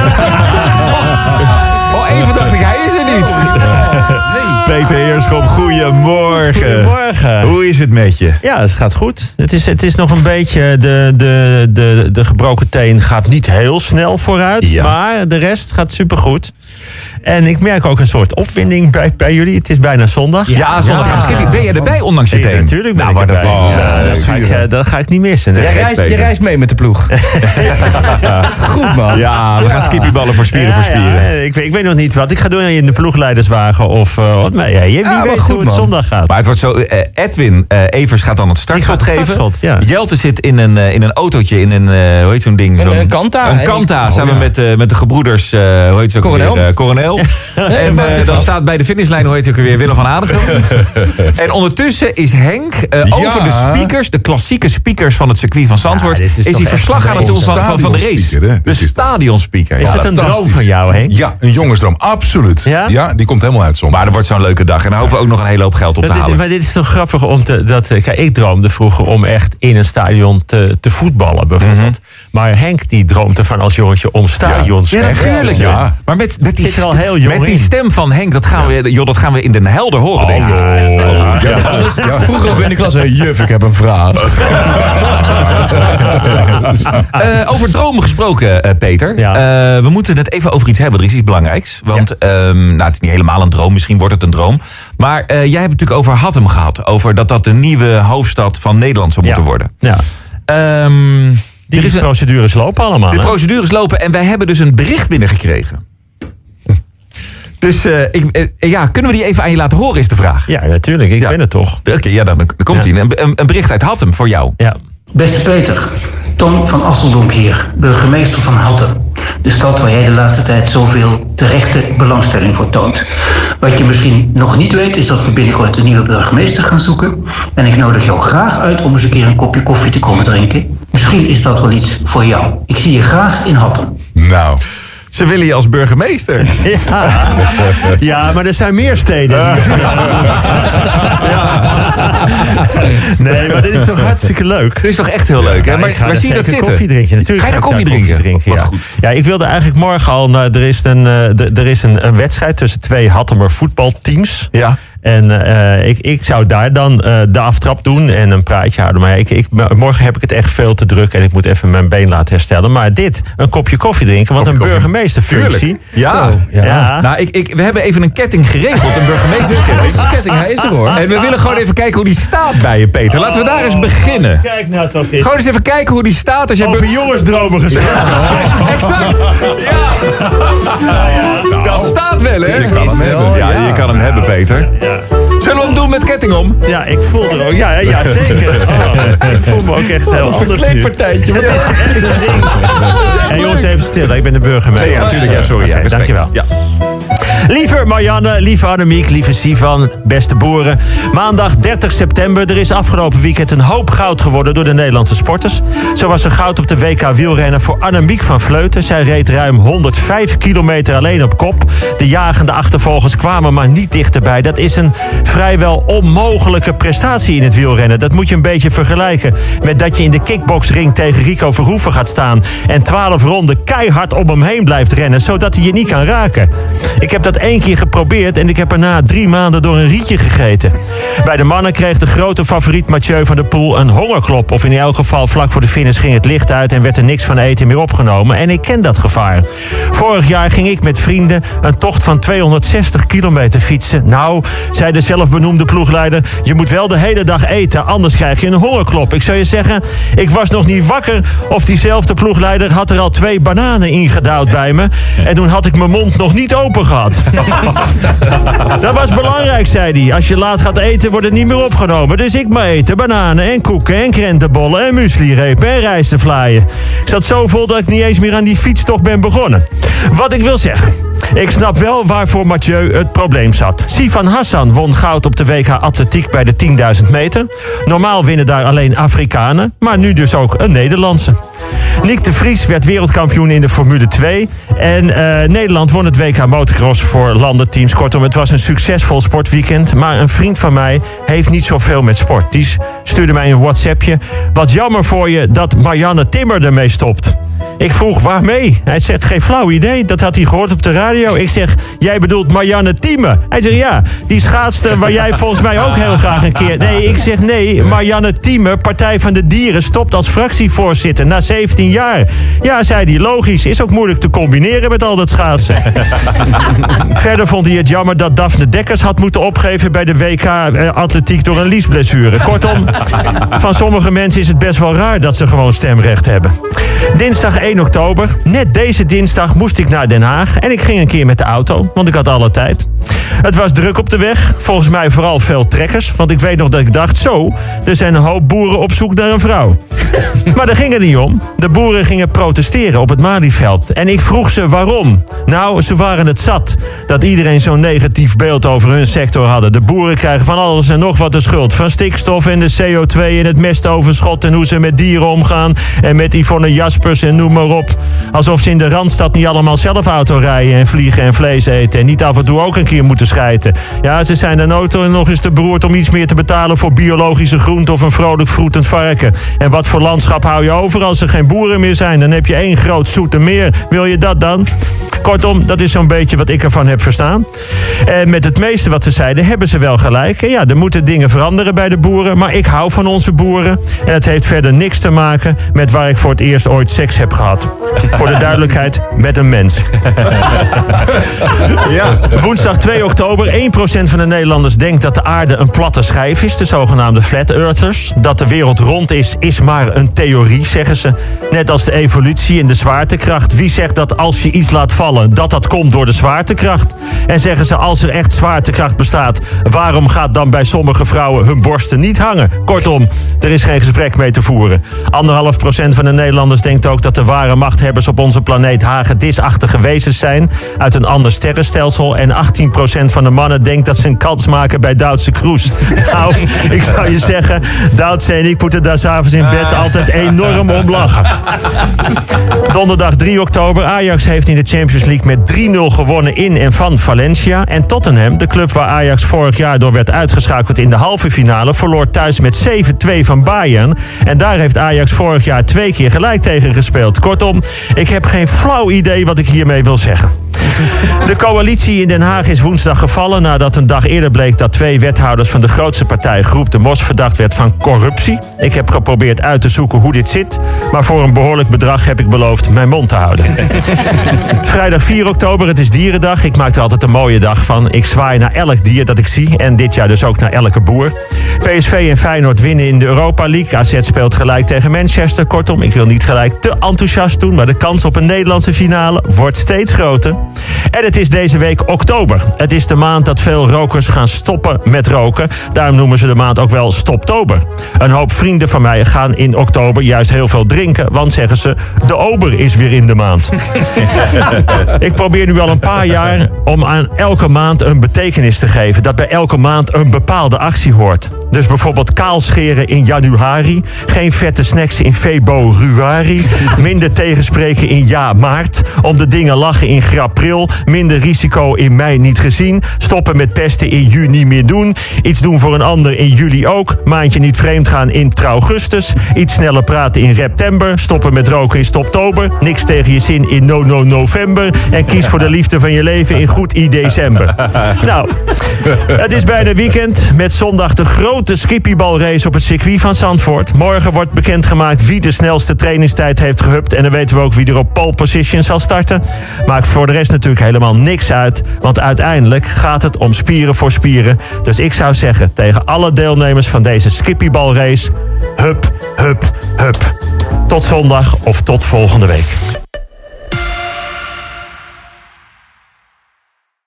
Oh, even dacht ik, hij is er niet. Peter Heerschop, goedemorgen. Goedemorgen. Hoe is het met je? Ja, het gaat goed. Het is, het is nog een beetje. De, de, de, de gebroken teen gaat niet heel snel vooruit. Ja. Maar de rest gaat supergoed. En ik merk ook een soort opwinding bij, bij jullie. Het is bijna zondag. Ja, zondag gaat Skippy. Ben jij erbij ondanks je Ja, teen? natuurlijk ben Nou, ik maar dat. Ja, leuk. dat, ga ik, eh, dat ga ik niet missen. Jij Nee. reist- reist, je reist mee met de ploeg. Goed man. Ja, we gaan skippyballen voor spieren Ja, voor spieren. ja, ik, weet, ik weet nog niet wat ik ga doen in de ploegleiderswagen of eh, wat. Maar ja, je, wie maar weet goed, hoe het man. zondag gaat. Maar het wordt zo. eh, Edwin Evers gaat dan het startschot geven. startschot, ja. Jelte zit in een, in een autootje, in een. eh, hoe heet zo'n ding? Een- Kanta. Een En Kanta, samen oh, ja. met, met de gebroeders. eh hoe heet ze ook Coronel. en eh, dan staat bij de finishlijn, hoe heet hij ook weer? Willem van Adem. en ondertussen is Henk eh, over de speakers, de klassieke speakers van het circuit van Zandvoort. Is hij verslag aan het doen van, van, van de race. De stadionspeaker. is het een droom van jou, Henk? Ja, een jongensdroom, absoluut. Ja? Die komt helemaal uit zondag. Maar er wordt zo'n leuke dag. En dan hopen we ook nog een hele hoop geld op te Dat halen. maar dit is toch grappig om te. Dat, eh, kijk, ik droomde vroeger om echt in een stadion te, te voetballen, bijvoorbeeld. Maar Henk die droomt ervan als jongetje om stadions. Ja, natuurlijk. Ja. Maar met, met, die, st- heel jong met die stem van Henk, dat gaan, we, joh, dat gaan we in Den Helder horen, denk ik. Oh, ja. Vroeger ook in de klas. hey, Juf, ik heb een vraag. Eh, over dromen gesproken, eh, Peter. Ja. Eh, we moeten het even over iets hebben. Er is iets belangrijks. Want ehm, nou, het is niet helemaal een droom. Misschien wordt het een droom. Maar eh, jij hebt het natuurlijk over Hattem gehad. Over dat dat de nieuwe hoofdstad van Nederland zou moeten Ja. worden. Ja. Ehm, Die er is een, procedures lopen allemaal. de hè? procedures lopen en wij hebben dus een bericht binnengekregen. Dus eh, ik, eh, ja, kunnen we die even aan je laten horen, is de vraag. Ja, natuurlijk. Ik Ja. ben het toch. Oké, ja, dan, dan komt hij. Ja. Een, een, een bericht uit Hattem voor jou. Ja. Beste Peter, Tom van Asseldonk hier, burgemeester van Hattem. De stad waar jij de laatste tijd zoveel terechte belangstelling voor toont. Wat je misschien nog niet weet, is dat we binnenkort een nieuwe burgemeester gaan zoeken. En ik nodig jou graag uit om eens een keer een kopje koffie te komen drinken. Misschien is dat wel iets voor jou. Ik zie je graag in Hattem. Nou, Ze willen je als burgemeester. Ja. ja, maar er zijn meer steden. die- Nee, maar dit is toch hartstikke leuk. Dat is toch echt heel leuk, hè? Ja, Maar waar zie je dat zitten? koffie drinken. Natuurlijk Ga je daar ik koffie drinken? ja. Ja, ik wilde eigenlijk morgen al... er is, een, eh, er is een, een wedstrijd tussen twee Hattemer voetbalteams. Ja. En eh, ik, ik zou daar dan eh, de aftrap doen en een praatje houden. Maar ja, ik, ik, morgen heb ik het echt veel te druk en ik moet even mijn been laten herstellen. Maar dit, een kopje koffie drinken, Kopje een koffie. burgemeesterfunctie. Tuurlijk. Ja. Zo, ja. Nou, ik, ik, we hebben even een ketting geregeld, een burgemeestersketting. Ketting, hij is er hoor. En we willen gewoon even kijken hoe die staat bij je, Peter. Laten we daar eens beginnen. Kijk nou toch eens. Gewoon eens even kijken hoe die staat als jij... Over jongensdromen gesproken. Exact! Ja! Dat staat wel, hè? Je kan hem hebben. Ja, je kan hem hebben, Peter. Zullen we hem doen met ketting om? Ja, ik voel er ook. Ja, ja, zeker. Oh, ik voel me ook echt heel anders nu. Verkleedpartijtje. Wat is echt een ding. Hey, jongens, even stil. Ik ben de burgemeester. Ja, natuurlijk. Ja, sorry. Ja, dankjewel. Ja. Lieve Marianne, lieve Annemiek, lieve Sivan, beste boeren. Maandag 30 september. Er is afgelopen weekend een hoop goud geworden door de Nederlandse sporters. Zo was er goud op de WK wielrennen voor Annemiek van Vleuten. Zij reed ruim 105 kilometer alleen op kop. De jagende achtervolgers kwamen maar niet dichterbij. Dat is een vrijwel onmogelijke prestatie in het wielrennen. Dat moet je een beetje vergelijken met dat je in de kickboxring tegen Rico Verhoeven gaat staan... en 12 ronden keihard om hem heen blijft rennen, zodat hij je niet kan raken. Ik heb dat één keer geprobeerd en ik heb er na drie maanden door een rietje gegeten. Bij de mannen kreeg de grote favoriet Mathieu van der Poel een hongerklop. Of in elk geval vlak voor de finish ging het licht uit en werd er niks van eten meer opgenomen. En ik ken dat gevaar. Vorig jaar ging ik met vrienden een tocht van 260 kilometer fietsen. Nou, zei de zelfbenoemde ploegleider, je moet wel de hele dag eten, anders krijg je een hongerklop. Ik zou je zeggen, ik was nog niet wakker of diezelfde ploegleider had er al twee bananen ingedouwd bij me. En toen had ik mijn mond nog niet open Dat was belangrijk, zei hij. Als je laat gaat eten, wordt het niet meer opgenomen. Dus ik maar eten. Bananen en koeken en krentenbollen en mueslirepen en rijstevlaaien. Ik zat zo vol dat ik niet eens meer aan die fietstocht ben begonnen. Wat ik wil zeggen. Ik snap wel waarvoor Mathieu het probleem zat. Sivan Hassan won goud op de WK Atletiek bij de 10.000 meter. Normaal winnen daar alleen Afrikanen, maar nu dus ook een Nederlandse. Nick de Vries werd wereldkampioen in de Formule 2. En eh, Nederland won het WK Motocross voor landenteams. Kortom, het was een succesvol sportweekend. Maar een vriend van mij heeft niet zoveel met sport. Die stuurde mij een WhatsAppje. Wat jammer voor je dat Marianne Timmer ermee stopt. Ik vroeg waarmee? Hij zegt geen flauw idee. Dat had hij gehoord op de radio. Ik zeg, jij bedoelt Marianne Thieme? Hij zegt ja, die schaatste waar jij volgens mij ook heel graag een keer... Nee, ik zeg nee, Marianne Thieme, Partij van de Dieren... stopt als fractievoorzitter na 17 jaar. Ja, zei hij, logisch. Is ook moeilijk te combineren met al dat schaatsen. Verder vond hij het jammer dat Daphne Dekkers had moeten opgeven... bij de WK-atletiek door een liesblessure. Kortom, van sommige mensen is het best wel raar... dat ze gewoon stemrecht hebben. Dinsdag 1 oktober, net deze dinsdag moest ik naar Den Haag. En ik ging een keer met de auto, want ik had alle tijd. Het was druk op de weg. Volgens mij vooral veel trekkers. Want ik weet nog dat ik dacht, zo, er zijn een hoop boeren op zoek naar een vrouw. Maar daar ging het niet om. De boeren gingen protesteren op het Malieveld. En ik vroeg ze waarom. Nou, ze waren het zat dat iedereen zo'n negatief beeld over hun sector hadden. De boeren krijgen van alles en nog wat de schuld. Van stikstof en de CO2 en het mestoverschot... en hoe ze met dieren omgaan. En met Yvonne Jaspers en noem maar op. Alsof ze in de Randstad niet allemaal zelf auto rijden... en vliegen en vlees eten. En niet af en toe ook een keer moeten schijten. Ja, ze zijn dan ook nog eens te beroerd om iets meer te betalen... voor biologische groente of een vrolijk vroetend varken. En wat voor landschap hou je over als er geen boeren meer zijn? Dan heb je één groot zoete meer. Wil je dat dan? Kortom, dat is zo'n beetje wat ik ervan heb verstaan. En met het meeste wat ze zeiden, hebben ze wel gelijk. Ja, er moeten dingen veranderen bij de boeren. Maar ik hou van onze boeren. En het heeft verder niks te maken met waar ik voor het eerst ooit seks heb gehad. Voor de duidelijkheid, met een mens. Ja. Woensdag 2 oktober. 1% van de Nederlanders denkt dat de aarde een platte schijf is. De zogenaamde flat earthers. Dat de wereld rond is, is maar een theorie, zeggen ze. Net als de evolutie en de zwaartekracht. Wie zegt dat als je iets laat vallen, dat dat komt door de zwaartekracht? En zeggen ze, als er echt zwaartekracht bestaat... waarom gaat dan bij sommige vrouwen hun borsten niet hangen? Kortom, er is geen gesprek mee te voeren. Anderhalf procent van de Nederlanders denkt ook dat de ware machthebbers op onze planeet hagedisachtige wezens zijn uit een ander sterrenstelsel. En 18% van de mannen denkt dat ze een kans maken bij Duitse Kroes. Nou, ik zou je zeggen, Duitse en ik moeten daar s'avonds in bed altijd enorm om lachen. Donderdag 3 oktober. Ajax heeft in de Champions League met 3-0 gewonnen in en van Valencia. En Tottenham, de club waar Ajax vorig jaar door werd uitgeschakeld in de halve finale, verloor thuis met 7-2 van Bayern. En daar heeft Ajax vorig jaar twee keer gelijk tegen gespeeld. Kortom, ik heb geen flauw idee wat ik hiermee wil zeggen. De coalitie in Den Haag is woensdag gevallen nadat een dag eerder bleek dat twee wethouders van de grootste partij Groep de Mos verdacht werd van corruptie. Ik heb geprobeerd uit te zoeken hoe dit zit, maar voor een behoorlijk bedrag heb ik beloofd mijn mond te houden. Vrijdag 4 oktober, het is dierendag. Ik maak er altijd een mooie dag van. Ik zwaai naar elk dier dat ik zie en dit jaar dus ook naar elke boer. PSV en Feyenoord winnen in de Europa League. AZ speelt gelijk tegen Manchester. Kortom, ik wil niet gelijk te enthousiast doen, maar de kans op een Nederlandse finale wordt steeds groter. En het is deze week oktober. Het is de maand dat veel rokers gaan stoppen met roken. Daarom noemen ze de maand ook wel Stoptober. Een hoop vrienden van mij gaan in oktober juist heel veel drinken. Want zeggen ze, de ober is weer in de maand. Ik probeer nu al een paar jaar om aan elke maand een betekenis te geven. Dat bij elke maand een bepaalde actie hoort. Dus bijvoorbeeld kaalscheren in januari. Geen vette snacks in februari. Minder tegenspreken in ja maart. Om de dingen lachen in grapril. Minder risico in mei niet gezien. Stoppen met pesten in juni meer doen. Iets doen voor een ander in juli ook. Maandje niet vreemd gaan in augustus. Iets sneller praten in september. Stoppen met roken in stoptober. Niks tegen je zin in no no november. En kies voor de liefde van je leven in goed i december. Nou, het is bijna weekend. Met zondag de grote skippybalrace op het circuit van Zandvoort. Morgen wordt bekendgemaakt wie de snelste trainingstijd heeft gehupt. En dan weten we ook wie er op pole position zal starten. Maakt voor de rest natuurlijk helemaal niks uit. Want uiteindelijk gaat het om spieren voor spieren. Dus ik zou zeggen tegen alle deelnemers van deze skippybalrace... Hup, hup, hup. Tot zondag of tot volgende week.